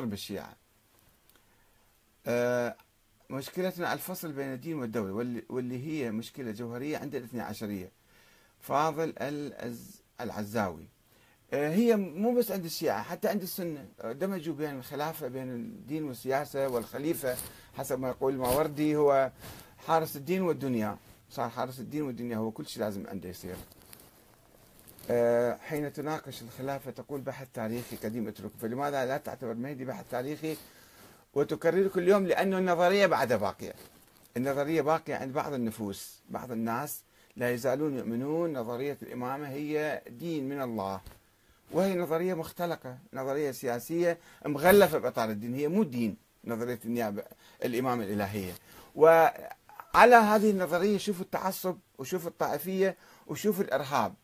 بالشيعة آه، مشكلتنا الفصل بين الدين والدولة واللي هي مشكلة جوهرية عند الاثنى عشرية. فاضل العزاوي. آه، هي مو بس عند الشيعة حتى عند السنة. دمجوا بين الخلافة بين الدين والسياسة والخليفة حسب ما يقول الماوردي هو حارس الدين والدنيا. صار حارس الدين والدنيا هو كل شيء لازم عنده يصير. آه، حين تناقش الخلافة تقول بحث تاريخي قديم اترك فلماذا لا تعتبر مهدي بحث تاريخي وتكرر كل يوم؟ لأنه النظرية بعد باقية. النظرية باقية عند بعض النفوس. بعض الناس لا يزالون يؤمنون نظرية الإمامة هي دين من الله. وهي نظرية مختلقة نظرية سياسية مغلفة بإطار الدين. هي مو دين نظرية النيابة الإمامة الإلهية. وعلى هذه النظرية شوفوا التعصب وشوفوا الطائفية وشوفوا الإرهاب.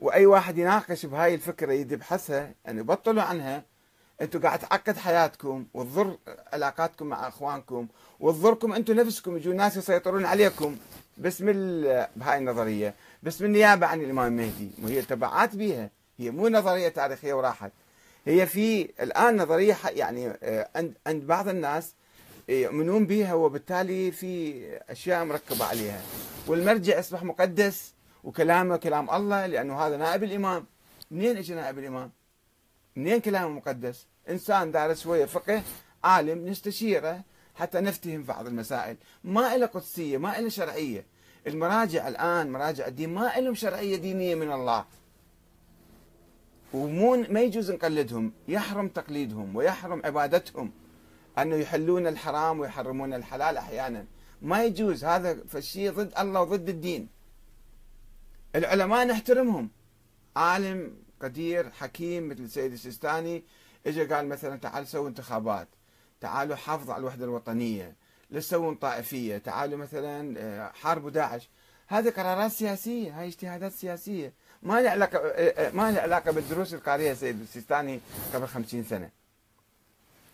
وأي واحد يناقش بهاي الفكرة يبحثها يعني بطلوا عنها. أنتم قاعد تعقد حياتكم وتضر علاقاتكم مع أخوانكم وتضركم أنتم نفسكم يجوا ناس يسيطرون عليكم. باسم بهاي النظرية باسم النيابه عن الإمام المهدي وهي تبعات بها هي مو نظرية تاريخية وراحت. هي في الآن نظرية يعني آه، عند عند بعض الناس يؤمنون بها وبالتالي في أشياء مركبة عليها. والمرجع اصبح مقدس. وكلامه كلام الله لأنه هذا نائب الإمام. منين إجى نائب الإمام؟ منين كلامه مقدس؟ إنسان دارس شوية فقه عالم نستشيره حتى نفتهم بعض المسائل. ما إله قدسية ما إله شرعية. المراجع الآن مراجع الدين ما لهم شرعية دينية من الله. ومو ما يجوز نقلدهم. يحرم تقليدهم ويحرم عبادتهم. أنه يحلون الحرام ويحرمون الحلال أحيانا. ما يجوز. هذا فالشيء ضد الله وضد الدين. العلماء نحترمهم. عالم قدير حكيم مثل السيد السيستاني اجى قال مثلا تعالوا سووا انتخابات. تعالوا حافظوا على الوحدة الوطنية. لا تسوون طائفية. تعالوا مثلا آه، حاربوا داعش هذه قرارات سياسية. هاي اجتهادات سياسية. ما لها علاقة آه، آه، ما لها علاقة بالدروس القارية السيد السيستاني قبل خمسين سنة.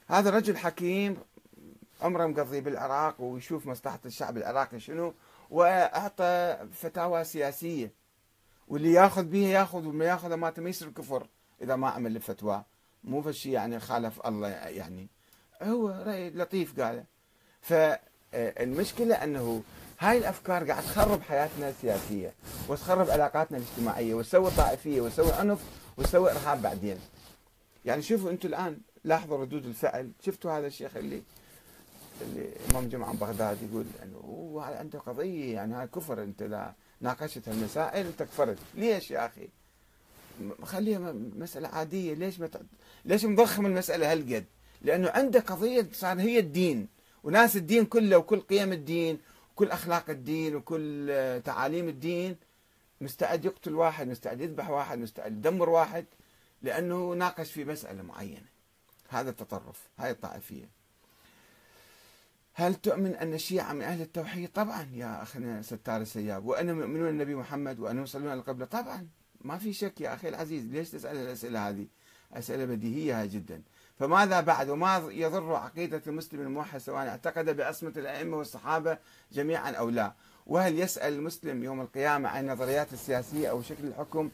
هذا رجل حكيم عمره مقضي بالعراق ويشوف مصلحة الشعب العراقي شنو وأعطى فتاوى سياسية. واللي ياخذ بها ياخذ وما ياخذ ما يصير كفر إذا ما عمل الفتوى. مو فشي يعني خالف الله يعني. هو رأي لطيف قاله. فالمشكلة أنه هاي الأفكار قاعد تخرب حياتنا السياسية وتخرب علاقاتنا الاجتماعية وتسوي طائفية وتسوي عنف وتسوي إرهاب بعدين. يعني شوفوا أنتم الآن لاحظوا ردود الفعل. شفتوا هذا الشيخ اللي اللي إمام جمعة بغداد يقول إنه هو عنده قضية يعني هاي كفر أنت لا. ناقشت المسائل انت كفرت ليش يا أخي؟ خليها مسألة عادية. ليش ما ليش مضخم المسألة هالقد؟ لأنه عنده قضية صار هي الدين. وناس الدين كله وكل قيم الدين وكل أخلاق الدين وكل تعاليم الدين مستعد يقتل واحد مستعد يذبح واحد مستعد يدمر واحد لأنه ناقش في مسألة معينة. هذا التطرف. هاي الطائفية. هل تؤمن أن الشيعة من أهل التوحيد؟ طبعا يا أخنا ستار السياب وأنهم يؤمنون النبي محمد وأنهم يصلون على القبلة؟ طبعا. ما في شك يا أخي العزيز. ليش تسأل الأسئلة هذه؟ أسئلة بديهية جدا. فماذا بعد؟ وما يضر عقيدة المسلم الموحد سواء اعتقد بعصمة الأئمة والصحابة جميعا أو لا؟ وهل يسأل المسلم يوم القيامة عن النظريات السياسية أو شكل الحكم؟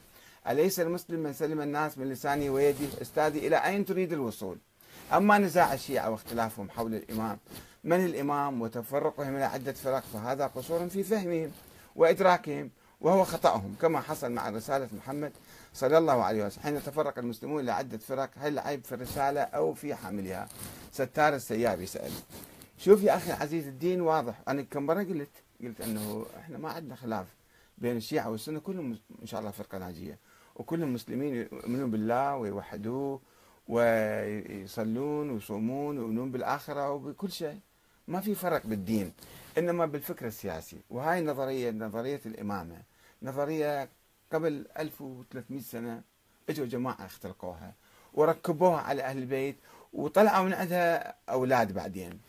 أليس المسلم من سلم الناس من لسانه ويده؟ أستاذي إلى أين تريد الوصول؟ أما نزاع الشيعة واختلافهم حول الإمام من الإمام وتفرقهم إلى عدة فرق فهذا قصور في فهمهم وإدراكهم وهو خطأهم كما حصل مع رسالة محمد صلى الله عليه وسلم حين تفرق المسلمون إلى عدة فرق هل العيب في الرسالة أو في حاملها؟ ستار السياب يسأل شوف يا أخي عزيز الدين واضح. أنا كم مرة قلت؟ قلت أنه إحنا ما عندنا خلاف بين الشيعة والسنة. كلهم إن شاء الله فرقة ناجية. وكلهم مسلمين يؤمنون بالله ويوحدوه ويصلون ويصومون ويؤمنون بالآخرة وبكل شيء. ما في فرق بالدين إنما بالفكر السياسي. وهاي النظريه نظرية الإمامة. نظرية قبل 1300 سنة إجوا جماعة اختلقوها وركبوها على أهل البيت وطلعوا من عندها أولاد بعدين.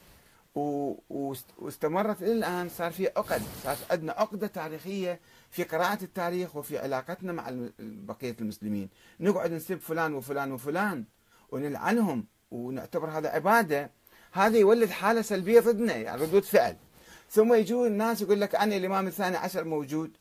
واستمرت إلى الآن صار في عقد. صار عندنا عقدة تاريخية في قراءة التاريخ وفي علاقتنا مع بقية المسلمين. نقعد نسب فلان وفلان وفلان ونلعنهم ونعتبر هذا عبادة. هذا يولد حالة سلبية ضدنا يعني ردود فعل. ثم يجون الناس يقول لك أنا الإمام الثاني عشر موجود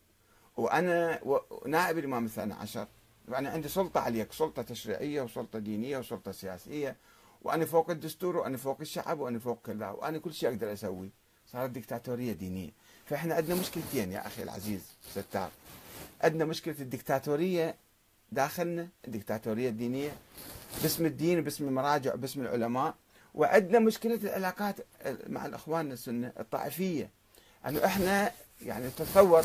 وأنا نائب الإمام الثاني عشر. يعني عندي سلطة عليك سلطة تشريعية وسلطة دينية وسلطة سياسية. وأنا فوق الدستور وأنا فوق الشعب وأنا فوق كذا. وأنا كل شيء أقدر أسوي صارت دكتاتوريه دينية. فإحنا عندنا مشكلتين يا أخي العزيز ستار. عندنا مشكلة الدكتاتوريه داخلنا الدكتاتوريه الدينية. باسم الدين باسم المراجع باسم العلماء. وعندنا مشكلة العلاقات مع الأخوان السنة الطائفية. أنه إحنا يعني تصور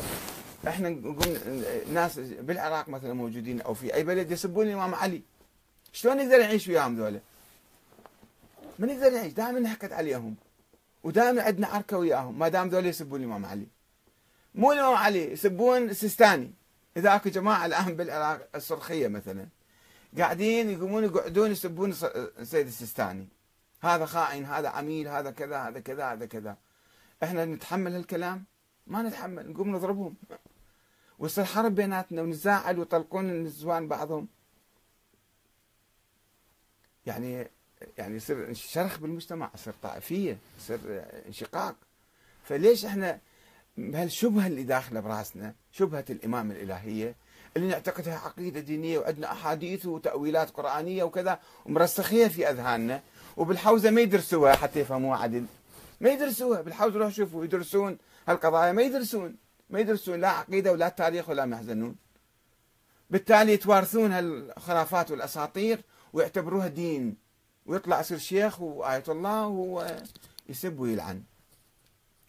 إحنا نقول ناس بالعراق مثلا موجودين أو في أي بلد يسبون الإمام علي. شلون نقدر نعيش وياهم ذولا؟ ما نقدر نعيش دائما نحكت عليهم. ودائما عندنا عركة وياهم ما دام ذولا يسبون الإمام علي. مو الإمام علي يسبون السيستاني إذا أكو جماعة الآن بالعراق الصرخيه مثلا قاعدين يقومون يقعدون يسبون السيد السيستاني. هذا خائن هذا عميل هذا كذا هذا كذا هذا كذا. إحنا نتحمل هالكلام؟ ما نتحمل نقوم نضربهم. ويصير حرب بيناتنا ونزاعل ويطلقون النسوان بعضهم. يعني يعني يصير شرخ بالمجتمع يصير طائفية يصير انشقاق. فليش إحنا بهالشبهة اللي داخلة براسنا شبهة الإمام الإلهية اللي نعتقدها عقيدة دينية وعندنا أحاديث وتأويلات قرآنية وكذا ومرسخيها في أذهاننا. وبالحوزة ما يدرسوها حتى يفهموها عدل. ما يدرسوها بالحوزة روح شوفوا يدرسون هالقضايا. ما يدرسون ما يدرسون لا عقيدة ولا تاريخ ولا محزنون بالتالي يتوارثون هالخرافات والأساطير ويعتبروها دين. ويطلع يصير شيخ وآية الله وهو يسب ويلعن.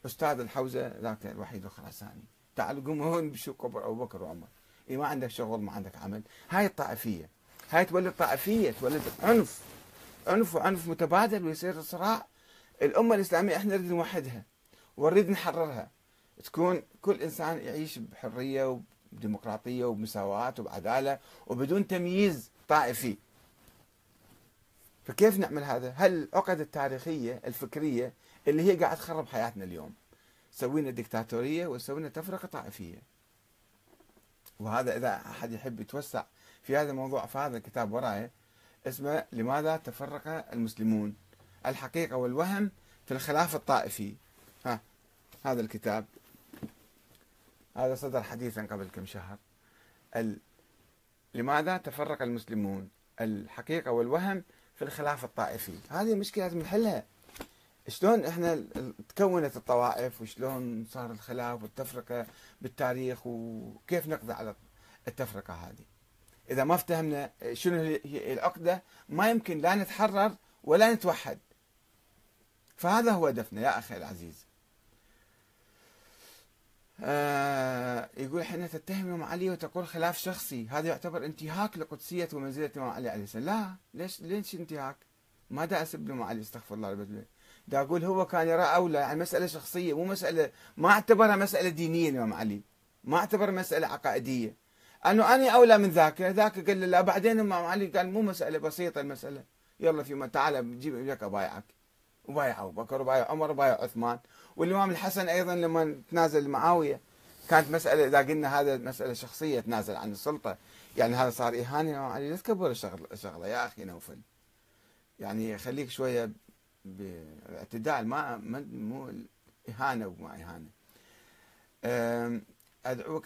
أستاذ الحوزة ذاك الوحيد الخراساني. تعال قوم هون بشو قبر أبو بكر وعمر. إيه ما عندك شغل ما عندك عمل. هاي الطائفية. هاي تولد طائفية تولد عنف. عنف وعنف متبادل ويصير صراع. الأمة الإسلامية إحنا نريد نوحدها ونريد نحررها. تكون كل إنسان يعيش بحرية وبديمقراطية وبمساواة وبعدالة وبدون تمييز طائفي. فكيف نعمل هذا؟ هل العقد التاريخية الفكرية اللي هي قاعد تخرب حياتنا اليوم؟ سوينا ديكتاتورية وسوينا تفرقة طائفية. وهذا إذا أحد يحب يتوسع في هذا الموضوع في هذا الكتاب وراي اسمه لماذا تفرق المسلمون؟ الحقيقة والوهم في الخلاف الطائفي. ها هذا الكتاب. هذا صدر حديثا قبل كم شهر. ال... لماذا تفرق المسلمون؟ الحقيقة والوهم في الخلاف الطائفي. هذه مشكلة لازم نحلها شلون إحنا تكونت الطوائف وشلون صار الخلاف والتفرقة بالتاريخ وكيف نقضي على التفرقة هذه؟ إذا ما افتهمنا شنو هي العقدة ما يمكن لا نتحرر ولا نتوحد. فهذا هو هدفنا يا أخي العزيز. آه يقول حين تتهم الإمام علي وتقول خلاف شخصي. هذا يعتبر انتهاك لقدسية ومنزلة الإمام علي عليه السلام. لا ليش ليش انتهاك؟ ما دا أسب الإمام علي استغفر الله رب دا أقول هو كان يرى أولى يعني مسألة شخصية مو مسألة ما أعتبرها مسألة دينية الإمام علي. ما أعتبر مسألة عقائدية. أنه أنا أولى من ذاك ذاك قال لا بعدين الإمام علي قال مو مسألة بسيطة المسألة. يلا في تعال جيب لك أبايعك وبايع أبو بكر وبايع عمر وبايع عثمان. والإمام الحسن أيضا لما تنازل معاوية كانت مسألة إذا قلنا هذا مسألة شخصية تنازل عن السلطة يعني هذا صار إهانة. علي لا تكبر الشغلة يا أخي نوفل. يعني خليك شوية باعتدال ما مو إهانة وما إهانة. أدعوك